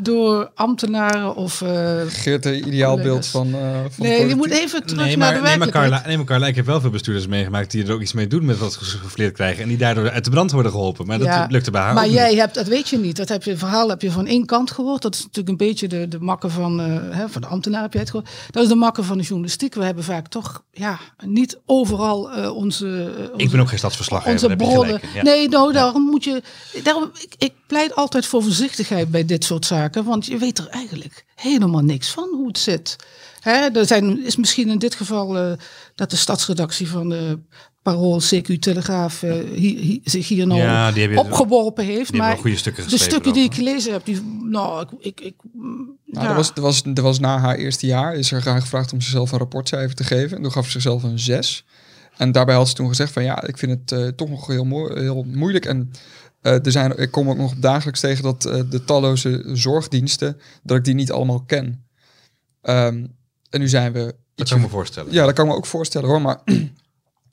Door ambtenaren of... Uh, Geert, de ideaalbeeld van, uh, van Nee, je moet even terug nee, maar, naar de nee, maar Carla, nee, maar Carla, ik heb wel veel bestuurders meegemaakt die er ook iets mee doen met wat ze gesouffleerd krijgen. En die daardoor uit de brand worden geholpen. Maar ja, dat lukte bij haar Maar jij hebt, dat weet je niet. Dat heb je, verhaal heb je van één kant gehoord. Dat is natuurlijk een beetje de, de makken van, uh, hè, van de ambtenaar heb je het gehoord. Dat is de makken van de journalistiek. We hebben vaak toch ja, niet overal uh, onze, onze, Ik ben ook geen stadsverslaggever. Onze bronnen. Ja. Nee, nou, daarom moet je... Daarom, ik, ik pleit altijd voor voorzichtigheid bij dit soort zaken. Want je weet er eigenlijk helemaal niks van hoe het zit. Hè, er zijn, is misschien in dit geval uh, dat de stadsredactie van de Parool, CQ, Telegraaf uh, hi, hi, zich hier nou ja, opgeworpen heeft. maar goede stukken de stukken die ik gelezen heb, die, nou, ik, ik, ik nou, ja. er, was, er, was, er was na haar eerste jaar, is er graag gevraagd om zichzelf een rapportcijfer te geven. En toen gaf ze zichzelf een 6. En daarbij had ze toen gezegd van ja, ik vind het uh, toch nog heel, mo heel moeilijk. En uh, er zijn, ik kom ook nog dagelijks tegen dat uh, de talloze zorgdiensten, dat ik die niet allemaal ken. Um, en nu zijn we... Dat kan ik me voorstellen. Ja, dat kan ik me ook voorstellen hoor. Maar uh,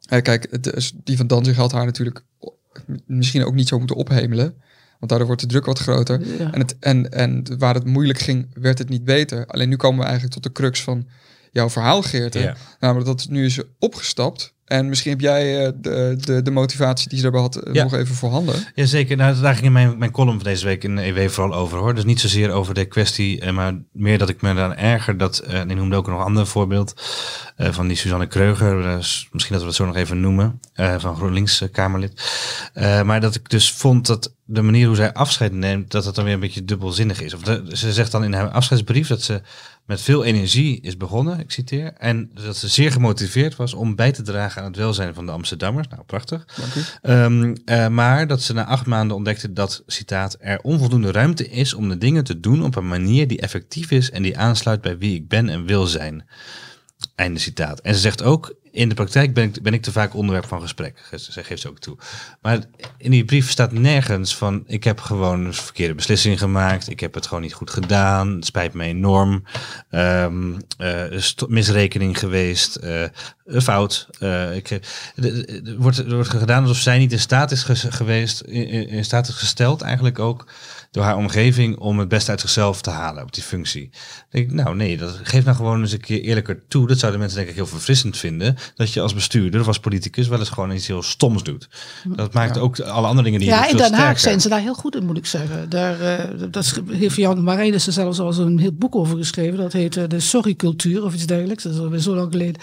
kijk, het, die van Danzig had haar natuurlijk misschien ook niet zo moeten ophemelen. Want daardoor wordt de druk wat groter. Ja. En, het, en, en waar het moeilijk ging, werd het niet beter. Alleen nu komen we eigenlijk tot de crux van jouw verhaal, Geert. Ja. Namelijk dat het nu is opgestapt. En misschien heb jij uh, de, de, de, motivatie die ze daarbij had ja. nog even voorhanden. Jazeker, nou, daar ging mijn, mijn column van deze week in EW vooral over hoor. Dus niet zozeer over de kwestie, uh, maar meer dat ik me dan erger dat, en ik noemde ook nog een ander voorbeeld van die Suzanne Kreuger, misschien dat we het zo nog even noemen, van GroenLinks Kamerlid. maar dat ik dus vond dat de manier hoe zij afscheid neemt, dat het dan weer een beetje dubbelzinnig is. Of ze zegt dan in haar afscheidsbrief dat ze met veel energie is begonnen, ik citeer, en dat ze zeer gemotiveerd was om bij te dragen aan het welzijn van de Amsterdammers. Nou, prachtig. Um, uh, maar dat ze na acht maanden ontdekte dat, citaat, er onvoldoende ruimte is om de dingen te doen op een manier die effectief is en die aansluit bij wie ik ben en wil zijn. Einde citaat. En ze zegt ook, in de praktijk ben ik, ben ik te vaak onderwerp van gesprek. Ze geeft ze ook toe. Maar in die brief staat nergens van... ik heb gewoon een verkeerde beslissing gemaakt. Ik heb het gewoon niet goed gedaan. Het spijt me enorm. Um, uh, misrekening geweest. Uh, een fout. Uh, ik, er, wordt, er wordt gedaan alsof zij niet in staat is geweest... In, in staat is gesteld eigenlijk ook door haar omgeving om het beste uit zichzelf te halen op die functie. denk ik, nou nee, dat geeft nou gewoon eens een keer eerlijker toe. Dat zouden mensen denk ik heel verfrissend vinden. Dat je als bestuurder of als politicus wel eens gewoon iets heel stoms doet. Dat maakt ook alle andere dingen die ja, je in Den Haag zijn ze daar heel goed in, moet ik zeggen. Daar, uh, dat heeft Jan Marijnissen zelfs al een heel boek over geschreven. Dat heet uh, de sorry-cultuur of iets dergelijks. Dat is alweer zo lang geleden.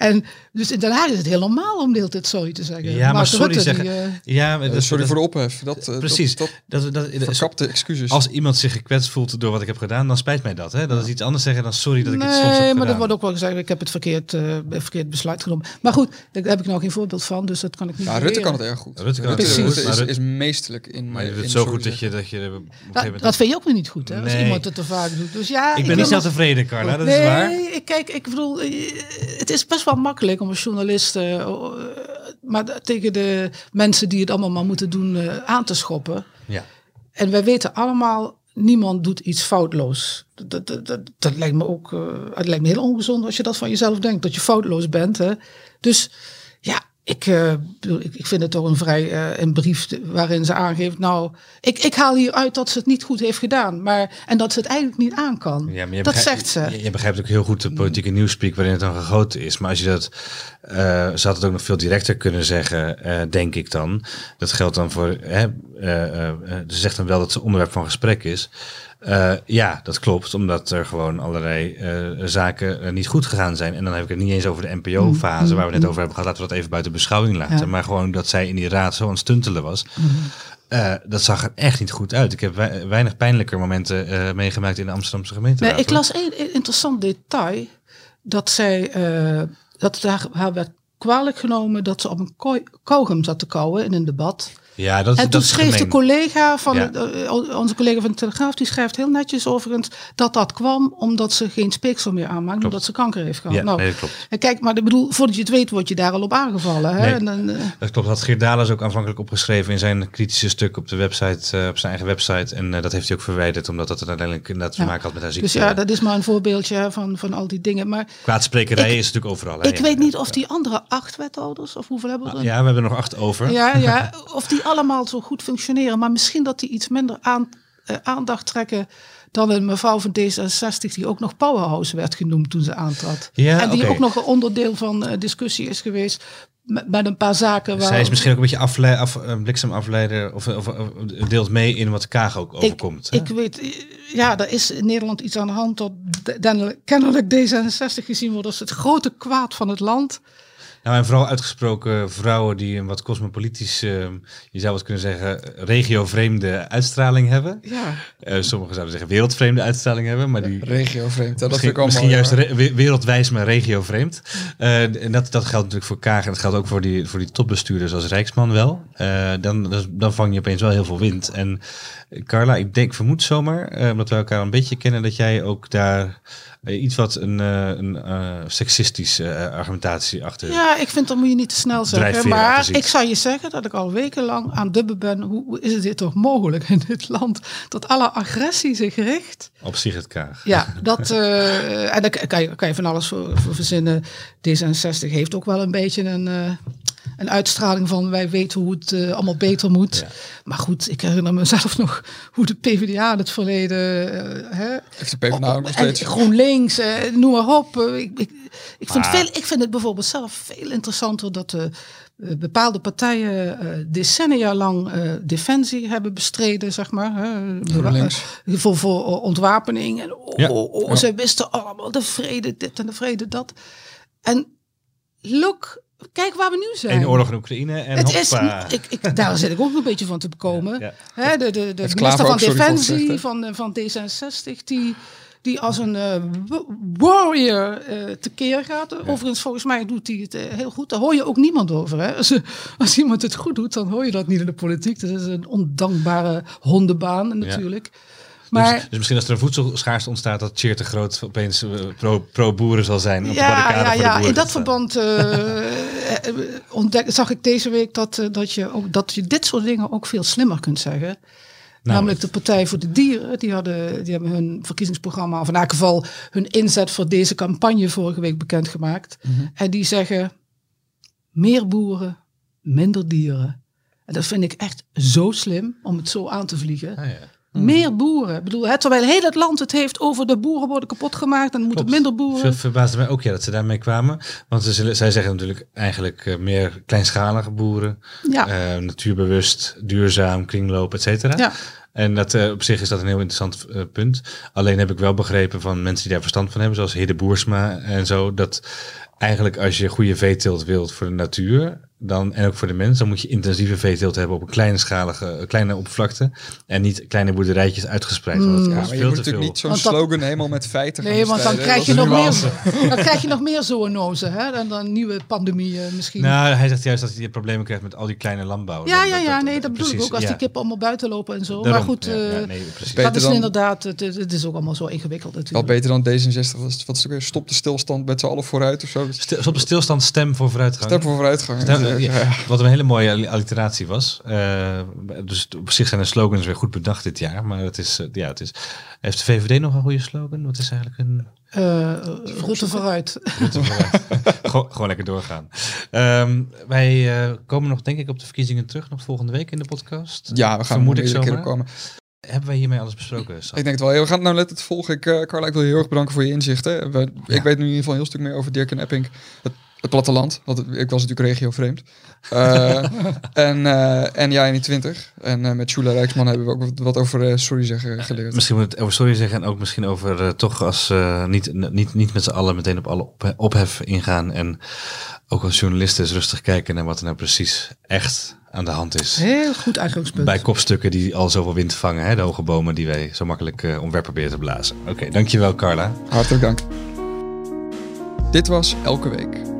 En dus in Den Haag is het heel normaal om de hele tijd sorry te zeggen. Ja, maar sorry Rutte, zeggen. die, eh, Ja, ja, dat- sorry dat- voor de ophef. Dat, eh, Precies. Dat, Dat, dat, dat, verkapte excuses. als iemand zich gekwetst voelt door wat ik heb gedaan, dan spijt mij dat. Hè? Dat is iets anders zeggen dan sorry dat ik nee, het soms heb maar er wordt ook wel gezegd, ik heb het verkeerd, eh, verkeerd besluit genomen. Maar goed, daar heb ik nog geen voorbeeld van, dus dat kan ik niet ja, Rutte kan het erg goed. Rutte kan het heel goed, is, maar is, Rutte- is meesterlijk in. Maar je doet het zo goed dat je, dat je op een gegeven Dat, moment... dat vind je ook weer niet goed, hè? Als Nee. iemand het te vaak doet. Dus ja, ik ben niet zelf tevreden, Carla, dat nee, is waar. ik- kijk, ik bedoel, het is best wel makkelijk om als journalist, eh, eh, maar tegen de mensen die het allemaal maar moeten doen, eh, aan te schoppen. Ja. En wij weten allemaal, niemand doet iets foutloos. Dat, dat, dat, dat lijkt me ook, het lijkt me heel ongezond als je dat van jezelf denkt, dat je foutloos bent. Hè? Dus ja, ik, eh, ik, ik vind het toch een vrij eh, een brief waarin ze aangeeft, nou, ik, ik haal hier uit dat ze het niet goed heeft gedaan, maar en dat ze het eigenlijk niet aan kan. Ja, maar je dat zegt ze. Je, je begrijpt ook heel goed de politieke nieuwspeak waarin het dan gegoten is. Maar als je dat, eh ze had het ook nog veel directer kunnen zeggen, denk ik dan. Dat geldt dan voor, hè, ze zegt dan wel dat het onderwerp van gesprek is. Eh, ja, dat klopt, omdat er gewoon allerlei eh, zaken eh, niet goed gegaan zijn. En dan heb ik het niet eens over de NPO-fase waar we net over hebben gehad. Laten we dat even buiten beschouwing laten. Ja. Maar gewoon dat zij in die raad zo aan het stuntelen was. Eh, dat zag er echt niet goed uit. Ik heb wei- weinig pijnlijker momenten meegemaakt in de Amsterdamse gemeente. Nee, ik las één interessant detail. Dat zij, dat het haar, werd kwalijk genomen dat ze op een kauwgum zat te kauwen in een debat. Ja, dat, En dat toen is schreef de collega van Ja. de- eh, onze collega van de Telegraaf, die schrijft heel netjes overigens dat dat kwam omdat ze geen speeksel meer aanmaakt, omdat ze kanker heeft gehad. Ja, nou, nee, dat klopt. en kijk, maar ik bedoel, voordat je het weet, word je daar al op aangevallen. Hè? Nee. En dan, eh, Dat klopt. Dat had Geert Dales ook aanvankelijk opgeschreven in zijn kritische stuk op de website, eh, op zijn eigen website. En dat heeft hij ook verwijderd, omdat dat uiteindelijk inderdaad te Ja. maken had met haar ziekte. dus ja, dat is maar een voorbeeldje van, van al die dingen. Maar Kwaadsprekerij Ik- is natuurlijk overal. hè? ik weet niet of die andere acht wethouders, of hoeveel hebben we er? Ja, we hebben er nog acht over. Ja, ja, of die allemaal zo goed functioneren. Maar misschien dat die iets minder aan, eh, aandacht trekken dan een mevrouw van D66 die ook nog Powerhouse werd genoemd toen ze aantrad. Ja, en die ook nog een onderdeel van eh, discussie is geweest met, met een paar zaken waar... Zij is misschien ook een beetje afle af, een bliksemafleider of, of, of deelt mee in wat de Kaag ook ik, overkomt. hè? ik weet, eh, ja, er is in Nederland iets aan de hand dat kennelijk D66 gezien wordt als het grote kwaad van het land. Nou, en vooral uitgesproken vrouwen die een wat cosmopolitisch, eh, je zou het kunnen zeggen, regio-vreemde uitstraling hebben. Ja, Eh, sommigen zouden zeggen wereldvreemde uitstraling hebben, maar die Regio vreemd. hè, Dat vind ik al misschien juist re- wereldwijs, maar regio-vreemd. Eh, en dat, dat geldt natuurlijk voor Kaag en dat geldt ook voor die, voor die topbestuurders als Rijksman wel. Eh, dan, dan- vang je opeens wel heel veel wind. En Carla, ik denk, vermoed zomaar, eh, omdat we elkaar een beetje kennen, dat jij ook daar eh, iets wat een, een seksistische argumentatie achter Ja, ik vind dat moet je niet te snel zeggen. Maar ik zou je zeggen dat ik al wekenlang aan dubben ben. Hoe, hoe is dit toch mogelijk in dit land? Dat alle agressie zich richt. op Sigrid Kaag. Ja, dat, en daar kan je, kan je van alles voor, voor verzinnen. D66 heeft ook wel een beetje een, een uitstraling van wij weten hoe het eh, allemaal beter moet. Ja. Maar goed, ik herinner mezelf nog hoe de PvdA in het verleden... eh, hè, de PvdA nog steeds. GroenLinks, eh, noem maar op. Ik, ik, ik, vind veel, ik vind het bijvoorbeeld zelf veel interessanter dat de, bepaalde partijen decennia lang defensie hebben bestreden, zeg maar. Hè. Voor, voor ontwapening. En oh, Ja. oh, oh, Ja. ze wisten allemaal de vrede dit en de vrede dat. En look, kijk waar we nu zijn. Eén oorlog in Oekraïne en Het is, ik, ik, daar zit ik ook een beetje van te bekomen. Ja. Hè, de de, de minister van Defensie van, eh, van D66, die, die als een eh, wa- warrior eh tekeer gaat. Overigens, volgens mij doet hij het heel goed. Daar hoor je ook niemand over. Hè? Als, als iemand het goed doet, dan hoor je dat niet in de politiek. Dat is een ondankbare hondenbaan natuurlijk. Maar dus, dus misschien als er een voedselschaarste ontstaat, dat Cheer te groot opeens eh, pro- pro-boeren zal zijn. Op de ja, barricade ja, voor de ja. boeren in dat verband eh, eh, ontdek, zag ik deze week dat, dat, je ook, dat je dit soort dingen ook veel slimmer kunt zeggen. Namelijk de Partij voor de Dieren. Die, hadden, die hebben hun verkiezingsprogramma, of in elk geval hun inzet voor deze campagne vorige week bekendgemaakt. En die zeggen meer boeren, minder dieren. En dat vind ik echt zo slim om het zo aan te vliegen. Ah, ja. Meer boeren. Ik bedoel, hè, terwijl heel het land het heeft over de boeren worden kapot gemaakt en moeten minder boeren. Ver- verbaasde mij ook ja, dat ze daarmee kwamen. Want ze, zullen- zij zeggen natuurlijk eigenlijk eh, meer kleinschalige boeren. Ja. eh, natuurbewust, duurzaam, kringloop, et cetera. Ja. En dat, eh, op zich is dat een heel interessant punt. Alleen heb ik wel begrepen van mensen die daar verstand van hebben, zoals Hidde Boersma en zo, dat eigenlijk als je goede veeteelt wilt voor de natuur, dan, en ook voor de mens, dan moet je intensieve veeteelt hebben op een kleine schalige, kleine oppervlakte. En niet kleine boerderijtjes uitgespreid. Mm. Want ja, maar je moet natuurlijk niet zo'n slogan helemaal met feiten Nee, want dan krijg, je nog meer, dan krijg je nog meer zoonozen. Hè? Dan, dan nieuwe pandemieën misschien. Nou, hij zegt juist dat hij problemen krijgt met al die kleine landbouw. Ja, ja, ja, nee, dat bedoel ik ook. Als die kippen allemaal buiten lopen en zo. maar goed, ja, uh, nee, dat is dan, inderdaad, het, het, is ook allemaal zo ingewikkeld natuurlijk. Wel beter dan D66. Wat is het weer? Stop de stilstand met z'n allen vooruit of zo. Stop de stilstand, stem voor vooruitgang. Stem voor vooruitgang. Wat een hele mooie alliteratie was. Uh, dus op zich zijn de slogans weer goed bedacht dit jaar. Maar het is, uh, ja, het is. Heeft de VVD nog een goede slogan? Wat is eigenlijk een. Uh, route vooruit. Route vooruit. gewoon lekker doorgaan. Um, wij komen nog, denk ik, op de verkiezingen terug. Nog volgende week in de podcast. Ja, we gaan Vermoed ik zo komen. Hebben wij hiermee alles besproken? Ik denk het wel. We gaan het nou net het volgen. Ik, Carla, ik wil je heel erg bedanken voor je inzichten. We, ja. Ik weet nu in ieder geval een heel stuk meer over Dirk en Epping. Het het platteland. Want ik was natuurlijk regio vreemd. Uh, en, uh, en ja, in die 20. En uh, met Shula Rijksman hebben we ook wat, wat over sorry zeggen geleerd. Misschien moet het over sorry zeggen en ook misschien over toch als niet, niet, niet met z'n allen meteen op alle op, ophef ingaan. En ook als journalisten eens rustig kijken naar wat er nou precies echt aan de hand is. Heel goed uitgangspunt. Bij kopstukken die al zoveel wind vangen. Hè, de hoge bomen die wij zo makkelijk omver proberen te blazen. Oké, dankjewel Carla. Hartelijk dank. Dit was Elke Week